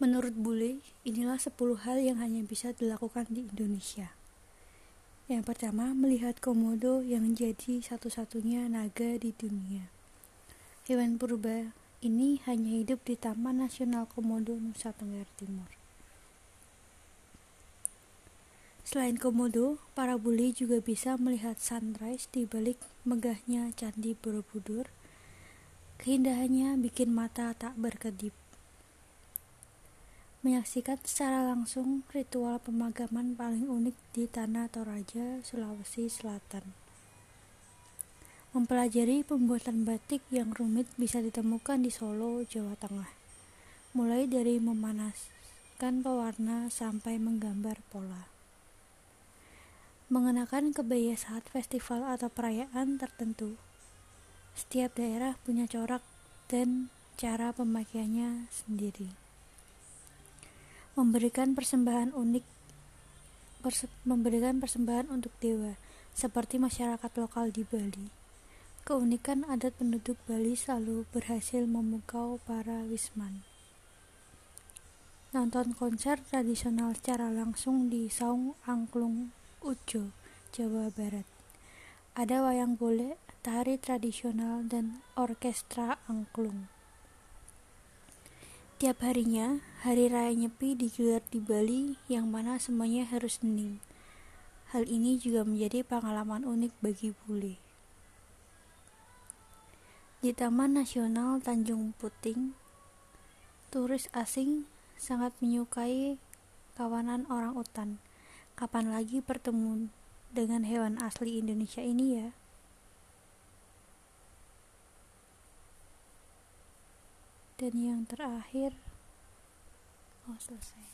Menurut bule, inilah 10 hal yang hanya bisa dilakukan di Indonesia. Yang pertama, melihat komodo yang menjadi satu-satunya naga di dunia. Hewan purba ini hanya hidup di Taman Nasional Komodo Nusa Tenggara Timur. Selain komodo, para bule juga bisa melihat sunrise di balik megahnya Candi Borobudur. Keindahannya bikin mata tak berkedip menyaksikan secara langsung ritual pemagaman paling unik di Tanah Toraja, Sulawesi Selatan. Mempelajari pembuatan batik yang rumit bisa ditemukan di Solo, Jawa Tengah. Mulai dari memanaskan pewarna sampai menggambar pola. Mengenakan kebaya saat festival atau perayaan tertentu. Setiap daerah punya corak dan cara pemakaiannya sendiri memberikan persembahan unik perse memberikan persembahan untuk dewa seperti masyarakat lokal di Bali. Keunikan adat penduduk Bali selalu berhasil memukau para wisman. Nonton konser tradisional secara langsung di Saung Angklung, Ujo, Jawa Barat. Ada wayang golek, tari tradisional, dan orkestra angklung. Tiap harinya, hari raya Nyepi digelar di Bali yang mana semuanya harus hening. Hal ini juga menjadi pengalaman unik bagi bule. Di Taman Nasional Tanjung Puting, turis asing sangat menyukai kawanan orang utan. Kapan lagi bertemu dengan hewan asli Indonesia ini ya? Dan yang terakhir oh selesai